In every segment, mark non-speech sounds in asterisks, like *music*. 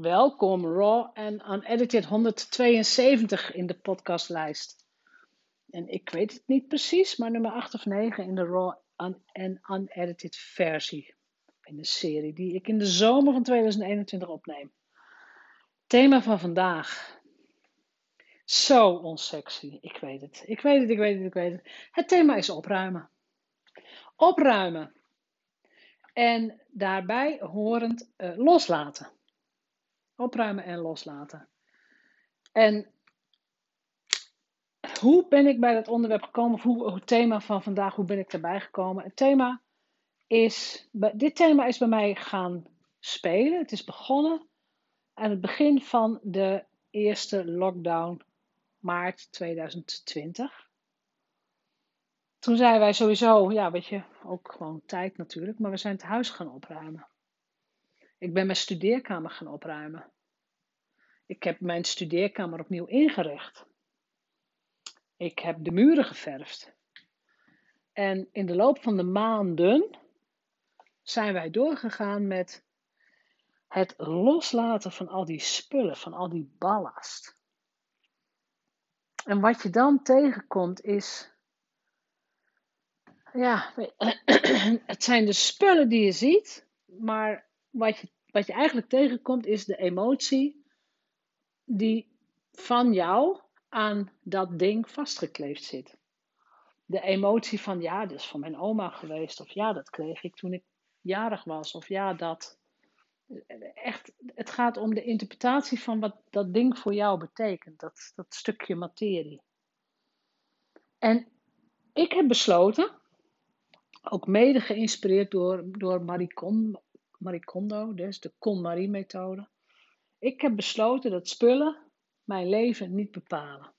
Welkom, Raw en Unedited 172 in de podcastlijst. En ik weet het niet precies, maar nummer 8 of 9 in de Raw en Unedited versie. In de serie die ik in de zomer van 2021 opneem. Thema van vandaag. Zo onsexy. Ik weet het. Ik weet het, ik weet het, ik weet het. Het thema is opruimen. Opruimen. En daarbij horend uh, loslaten. Opruimen en loslaten. En hoe ben ik bij dat onderwerp gekomen? Of hoe, het thema van vandaag, hoe ben ik daarbij gekomen? Het thema is, dit thema is bij mij gaan spelen. Het is begonnen aan het begin van de eerste lockdown, maart 2020. Toen zeiden wij sowieso, ja, weet je, ook gewoon tijd natuurlijk, maar we zijn het huis gaan opruimen. Ik ben mijn studeerkamer gaan opruimen. Ik heb mijn studeerkamer opnieuw ingericht. Ik heb de muren geverfd. En in de loop van de maanden zijn wij doorgegaan met het loslaten van al die spullen, van al die ballast. En wat je dan tegenkomt is. Ja, *clears throat* het zijn de spullen die je ziet, maar wat je, wat je eigenlijk tegenkomt is de emotie die van jou aan dat ding vastgekleefd zit. De emotie van ja, dat is van mijn oma geweest, of ja, dat kreeg ik toen ik jarig was, of ja, dat. Echt, het gaat om de interpretatie van wat dat ding voor jou betekent, dat, dat stukje materie. En ik heb besloten, ook mede geïnspireerd door, door Marie, Marie Kondo, dus de KonMarie-methode. Ik heb besloten dat spullen mijn leven niet bepalen.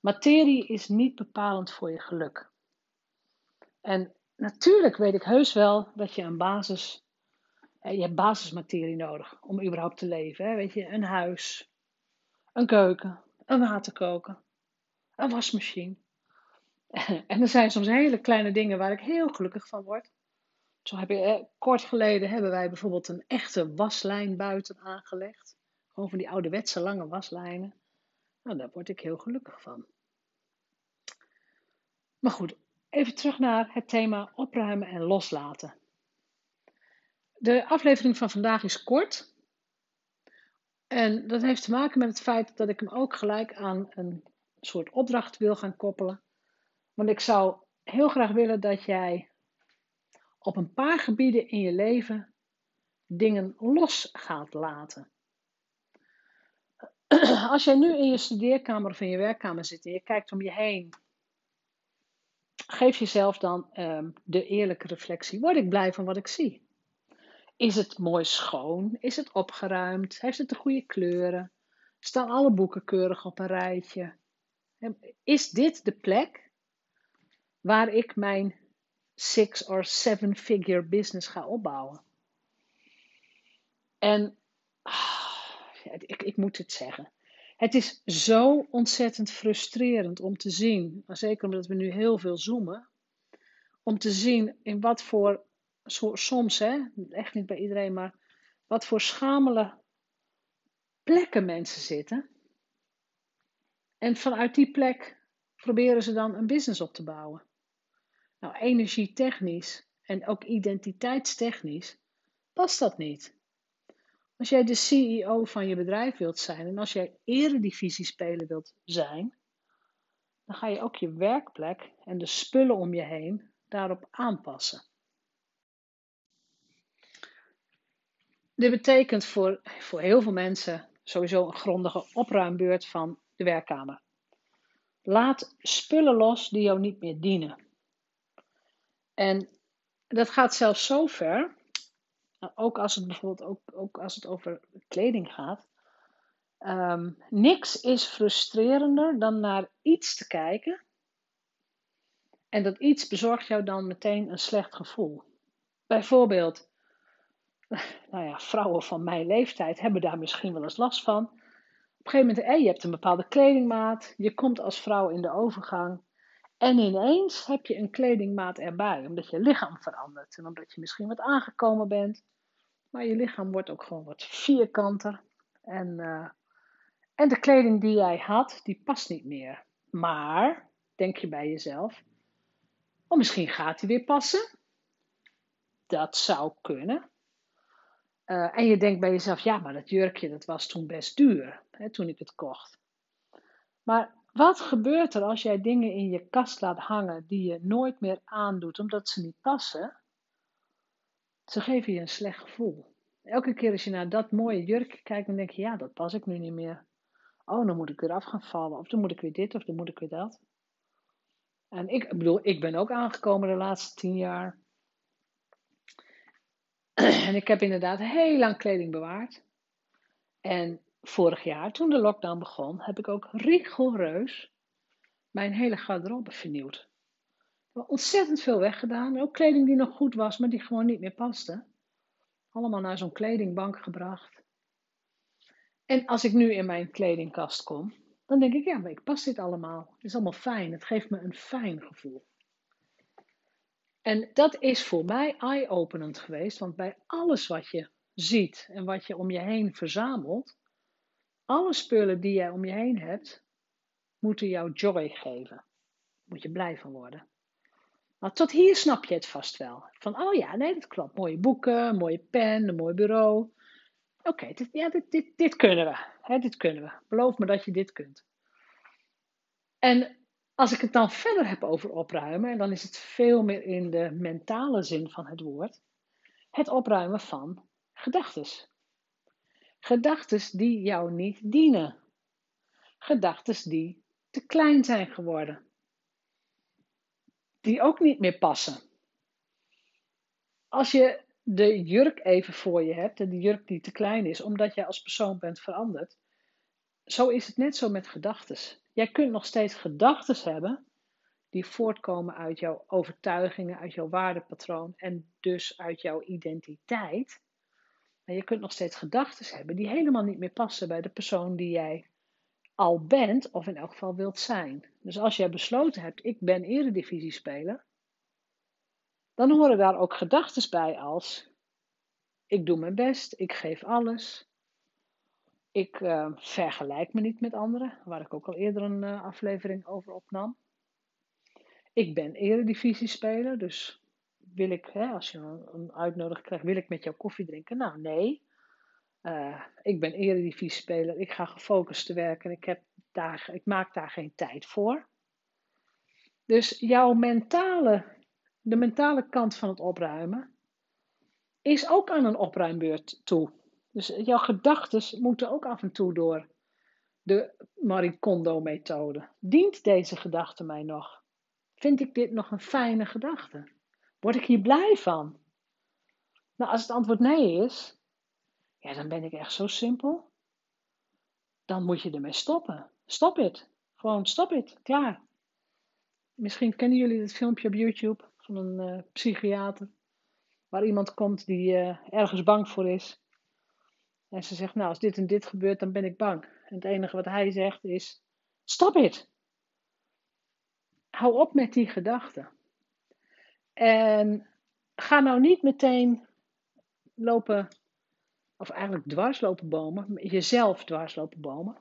Materie is niet bepalend voor je geluk. En natuurlijk weet ik heus wel dat je een basis, je hebt basismaterie nodig om überhaupt te leven. Hè? Weet je, een huis, een keuken, een waterkoker, een wasmachine. *laughs* En er zijn soms hele kleine dingen waar ik heel gelukkig van word. Zo heb je, kort geleden hebben wij bijvoorbeeld een echte waslijn buiten aangelegd. Gewoon van die ouderwetse lange waslijnen. Nou, daar word ik heel gelukkig van. Maar goed, even terug naar het thema opruimen en loslaten. De aflevering van vandaag is kort. En dat heeft te maken met het feit dat ik hem ook gelijk aan een soort opdracht wil gaan koppelen. Want ik zou heel graag willen dat jij op een paar gebieden in je leven dingen los gaat laten. *clears throat* Als jij nu in je studeerkamer of in je werkkamer zit en je kijkt om je heen, geef jezelf dan um, de eerlijke reflectie. Word ik blij van wat ik zie? Is het mooi schoon? Is het opgeruimd? Heeft het de goede kleuren? Staan alle boeken keurig op een rijtje? Is dit de plek waar ik mijn six- or seven-figure business ga opbauwen? En ik, ik moet het zeggen. Het is zo ontzettend frustrerend om te zien, zeker omdat we nu heel veel zoomen, om te zien in wat voor, soms hè, echt niet bij iedereen, maar wat voor schamele plekken mensen zitten. En vanuit die plek proberen ze dan een business op te bouwen. Nou, energietechnisch en ook identiteitstechnisch past dat niet. Als jij de CEO van je bedrijf wilt zijn en als jij speler wilt zijn, dan ga je ook je werkplek en de spullen om je heen daarop aanpassen. Dit betekent voor, voor heel veel mensen sowieso een grondige opruimbeurt van de werkkamer. Laat spullen los die jou niet meer dienen. En dat gaat zelfs zo ver ook als het bijvoorbeeld ook, ook als het over kleding gaat. Um, niks is frustrerender dan naar iets te kijken. En dat iets bezorgt jou dan meteen een slecht gevoel. Bijvoorbeeld, *laughs* nou ja, vrouwen van mijn leeftijd hebben daar misschien wel eens last van. Op een gegeven moment, hey, je hebt een bepaalde kledingmaat, je komt als vrouw in de overgang. En ineens heb je een kledingmaat erbij, omdat je lichaam verandert en omdat je misschien wat aangekomen bent. Maar je lichaam wordt ook gewoon wat vierkanter. En, uh, en de kleding die jij had, die past niet meer. Maar, denk je bij jezelf, oh, misschien gaat die weer passen. Dat zou kunnen. Uh, en je denkt bij jezelf, ja, maar dat jurkje dat was toen best duur, hè, toen ik het kocht. Maar wat gebeurt er als jij dingen in je kast laat hangen die je nooit meer aandoet omdat ze niet passen? Ze geven je een slecht gevoel. Elke keer als je naar dat mooie jurkje kijkt, dan denk je, ja, dat pas ik nu niet meer. Oh, dan moet ik weer af gaan vallen. Of dan moet ik weer dit, of dan moet ik weer dat. En ik, bedoel, ik ben ook aangekomen de laatste tien jaar. *clears throat* En ik heb inderdaad heel lang kleding bewaard. En vorig jaar, toen de lockdown begon, heb ik ook rigoureus mijn hele garderobe vernieuwd. Ik heb ontzettend veel weggedaan. Ook kleding die nog goed was, maar die gewoon niet meer paste. Allemaal naar zo'n kledingbank gebracht. En als ik nu in mijn kledingkast kom, dan denk ik, ja, maar ik pas dit allemaal. Het is allemaal fijn. Het geeft me een fijn gevoel. En dat is voor mij eye-openend geweest, want bij alles wat je ziet en wat je om je heen verzamelt, alle spullen die jij om je heen hebt, moeten jou joy geven. Moet je blij van worden. Maar tot hier snap je het vast wel. Van, oh ja, nee, dat klopt. Mooie boeken, mooie pen, een mooi bureau. Oké, dit, ja, dit, dit, dit kunnen we. Hè, dit kunnen we. Beloof me dat je dit kunt. En als ik het dan verder heb over opruimen, en dan is het veel meer in de mentale zin van het woord, het opruimen van gedachtes. Gedachtes die jou niet dienen. Gedachtes die te klein zijn geworden. Die ook niet meer passen. Als je de jurk even voor je hebt, en die jurk die te klein is, omdat jij als persoon bent veranderd, zo is het net zo met gedachtes. Jij kunt nog steeds gedachtes hebben die voortkomen uit jouw overtuigingen, uit jouw waardepatroon en dus uit jouw identiteit. Maar je kunt nog steeds gedachten hebben die helemaal niet meer passen bij de persoon die jij al bent, of in elk geval wilt zijn. Dus als jij besloten hebt, ik ben eredivisiespeler, dan horen daar ook gedachten bij als, ik doe mijn best, ik geef alles, ik uh, vergelijk me niet met anderen, waar ik ook al eerder een uh, aflevering over opnam. Ik ben eredivisiespeler, dus wil ik, hè, als je een uitnodiging krijgt, wil ik met jou koffie drinken? Nou, nee. Uh, ik ben eredivisie-speler, ik ga gefocust te werken en ik, heb daar, ik maak daar geen tijd voor. Dus jouw mentale, de mentale kant van het opruimen is ook aan een opruimbeurt toe. Dus jouw gedachten moeten ook af en toe door de Marie Kondo-methode. Dient deze gedachte mij nog? Vind ik dit nog een fijne gedachte? Word ik hier blij van? Nou, als het antwoord nee is, ja, dan ben ik echt zo simpel. Dan moet je ermee stoppen. Stop het. Gewoon stop het. Klaar. Misschien kennen jullie het filmpje op YouTube van een uh, psychiater. Waar iemand komt die uh, ergens bang voor is. En ze zegt, nou, als dit en dit gebeurt, dan ben ik bang. En het enige wat hij zegt is, stop het. Hou op met die gedachten. En ga nou niet meteen lopen, of eigenlijk dwarslopen bomen, jezelf dwarslopen bomen.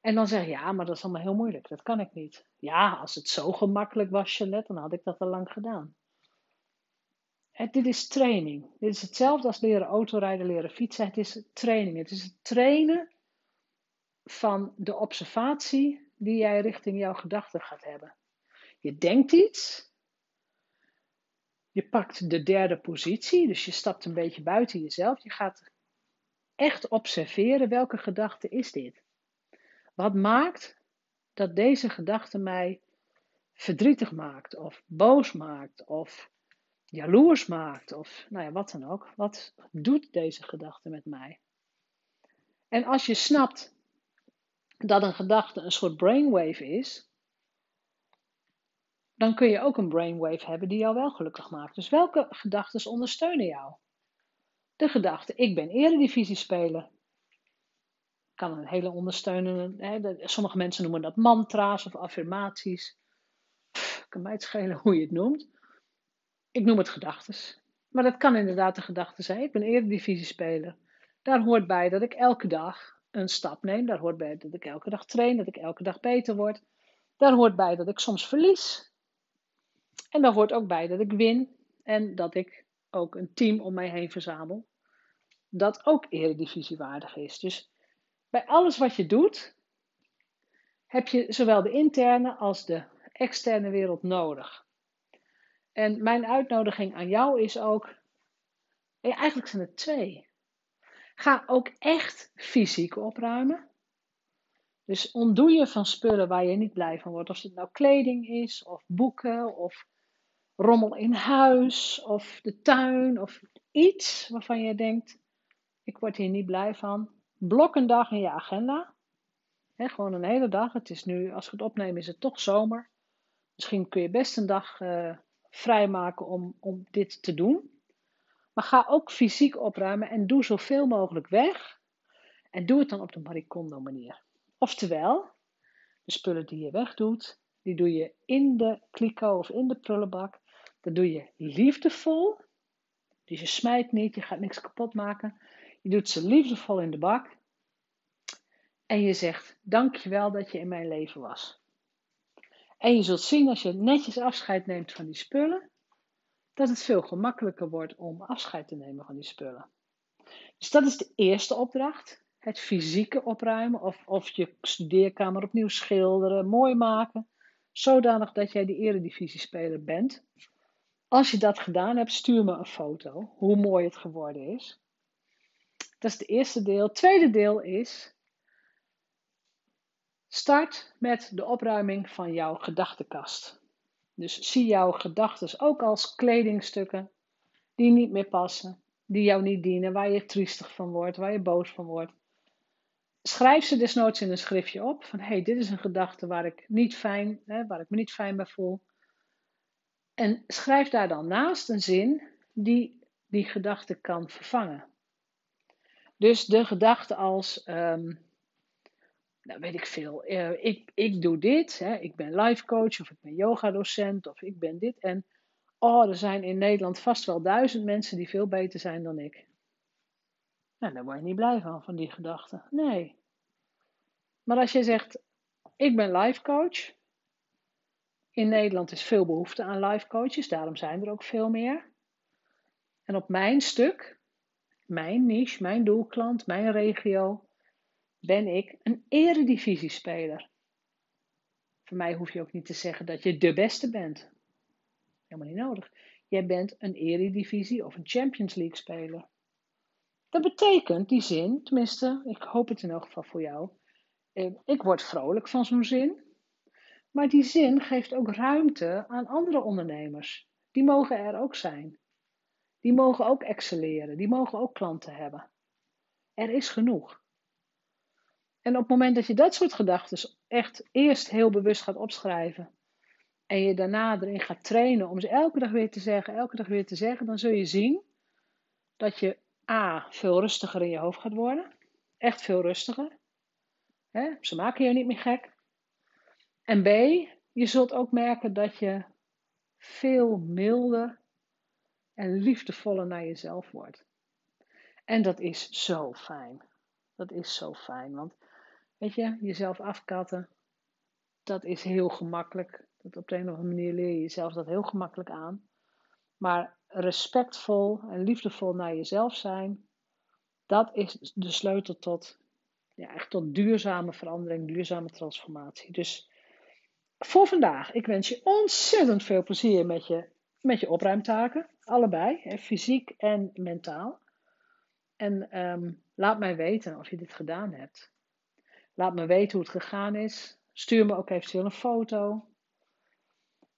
En dan zeg je, ja, maar dat is allemaal heel moeilijk, dat kan ik niet. Ja, als het zo gemakkelijk was, Jeanette, dan had ik dat al lang gedaan. Dit is training. Dit is hetzelfde als leren autorijden, leren fietsen. Het is training. Het is het trainen van de observatie die jij richting jouw gedachten gaat hebben. Je denkt iets, je pakt de derde positie, dus je stapt een beetje buiten jezelf. Je gaat echt observeren welke gedachte is dit. Wat maakt dat deze gedachte mij verdrietig maakt, of boos maakt, of jaloers maakt, of nou ja, wat dan ook. Wat doet deze gedachte met mij? En als je snapt dat een gedachte een soort brainwave is, dan kun je ook een brainwave hebben die jou wel gelukkig maakt. Dus welke gedachten ondersteunen jou? De gedachte, ik ben eredivisiespeler. Kan een hele ondersteunende, hè, sommige mensen noemen dat mantra's of affirmaties. Kan mij het schelen hoe je het noemt. Ik noem het gedachten. Maar dat kan inderdaad de gedachte zijn. Ik ben eredivisie-speler. Daar hoort bij dat ik elke dag een stap neem. Daar hoort bij dat ik elke dag train, dat ik elke dag beter word. Daar hoort bij dat ik soms verlies. En daar hoort ook bij dat ik win en dat ik ook een team om mij heen verzamel. Dat ook eredivisiewaardig is. Dus bij alles wat je doet, heb je zowel de interne als de externe wereld nodig. En mijn uitnodiging aan jou is ook, eigenlijk zijn het twee. Ga ook echt fysiek opruimen. Dus ontdoe je van spullen waar je niet blij van wordt. Of het nou kleding is, of boeken, of rommel in huis, of de tuin, of iets waarvan je denkt, ik word hier niet blij van. Blok een dag in je agenda. gewoon een hele dag. Het is nu, als we het opnemen, is het toch zomer. Misschien kun je best een dag uh, vrijmaken om, om dit te doen. Maar ga ook fysiek opruimen en doe zoveel mogelijk weg. En doe het dan op de Maricondo manier. Oftewel, de spullen die je wegdoet, die doe je in de kliko of in de prullenbak. Dat doe je liefdevol. Dus je smijt niet, je gaat niks kapot maken. Je doet ze liefdevol in de bak. En je zegt, dankjewel dat je in mijn leven was. En je zult zien als je netjes afscheid neemt van die spullen, dat het veel gemakkelijker wordt om afscheid te nemen van die spullen. Dus dat is de eerste opdracht. Het fysieke opruimen of, of je studeerkamer opnieuw schilderen, mooi maken. Zodanig dat jij die eredivisiespeler bent. Als je dat gedaan hebt, stuur me een foto hoe mooi het geworden is. Dat is het eerste deel. Het tweede deel is Start met de opruiming van jouw gedachtenkast. Dus zie jouw gedachten ook als kledingstukken die niet meer passen, die jou niet dienen, waar je triestig van wordt, waar je boos van wordt. Schrijf ze desnoods in een schriftje op van hey, dit is een gedachte waar ik niet fijn, hè, waar ik me niet fijn bij voel. En schrijf daar dan naast een zin die die gedachte kan vervangen. Dus de gedachte als um, nou weet ik veel, uh, ik, ik doe dit, hè, ik ben life coach of ik ben yoga docent of ik ben dit. En oh, er zijn in Nederland vast wel duizend mensen die veel beter zijn dan ik. Nou, daar word je niet blij van, van die gedachte. Nee. Maar als je zegt, ik ben life coach. In Nederland is veel behoefte aan life coaches, daarom zijn er ook veel meer. En op mijn stuk, mijn niche, mijn doelklant, mijn regio, ben ik een eredivisiespeler. Voor mij hoef je ook niet te zeggen dat je de beste bent. Helemaal niet nodig. Jij bent een eredivisie of een Champions League speler. Dat betekent die zin, tenminste, ik hoop het in elk geval voor jou. Eh, ik word vrolijk van zo'n zin. Maar die zin geeft ook ruimte aan andere ondernemers. Die mogen er ook zijn. Die mogen ook excelleren. Die mogen ook klanten hebben. Er is genoeg. En op het moment dat je dat soort gedachten echt eerst heel bewust gaat opschrijven. En je daarna erin gaat trainen om ze elke dag weer te zeggen, elke dag weer te zeggen, dan zul je zien dat je A. veel rustiger in je hoofd gaat worden. Echt veel rustiger. Ze maken je niet meer gek. En B. Je zult ook merken dat je veel milder en liefdevoller naar jezelf wordt. En dat is zo fijn. Dat is zo fijn. Want Weet je, jezelf afkatten, dat is heel gemakkelijk. Dat op de een of andere manier leer je jezelf dat heel gemakkelijk aan. Maar respectvol en liefdevol naar jezelf zijn, dat is de sleutel tot, ja, echt tot duurzame verandering, duurzame transformatie. Dus voor vandaag, ik wens je ontzettend veel plezier met je, met je opruimtaken. Allebei, hè, fysiek en mentaal. En ehm, laat mij weten of je dit gedaan hebt. Laat me weten hoe het gegaan is. Stuur me ook eventueel een foto.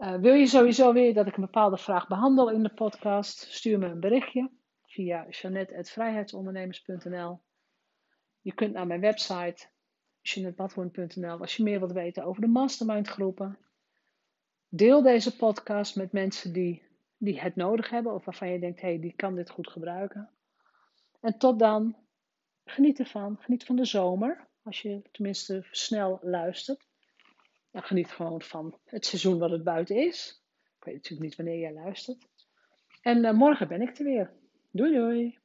Uh, wil je sowieso weer dat ik een bepaalde vraag behandel in de podcast? Stuur me een berichtje via janet.vrijheidsondernemers.nl Je kunt naar mijn website jeanettebadhoorn.nl als je meer wilt weten over de mastermind groepen. Deel deze podcast met mensen die, die het nodig hebben of waarvan je denkt, hé, hey, die kan dit goed gebruiken. En tot dan, geniet ervan, geniet van de zomer. Als je tenminste snel luistert. Dan geniet gewoon van het seizoen wat het buiten is. Ik weet natuurlijk niet wanneer jij luistert. En morgen ben ik er weer. Doei doei!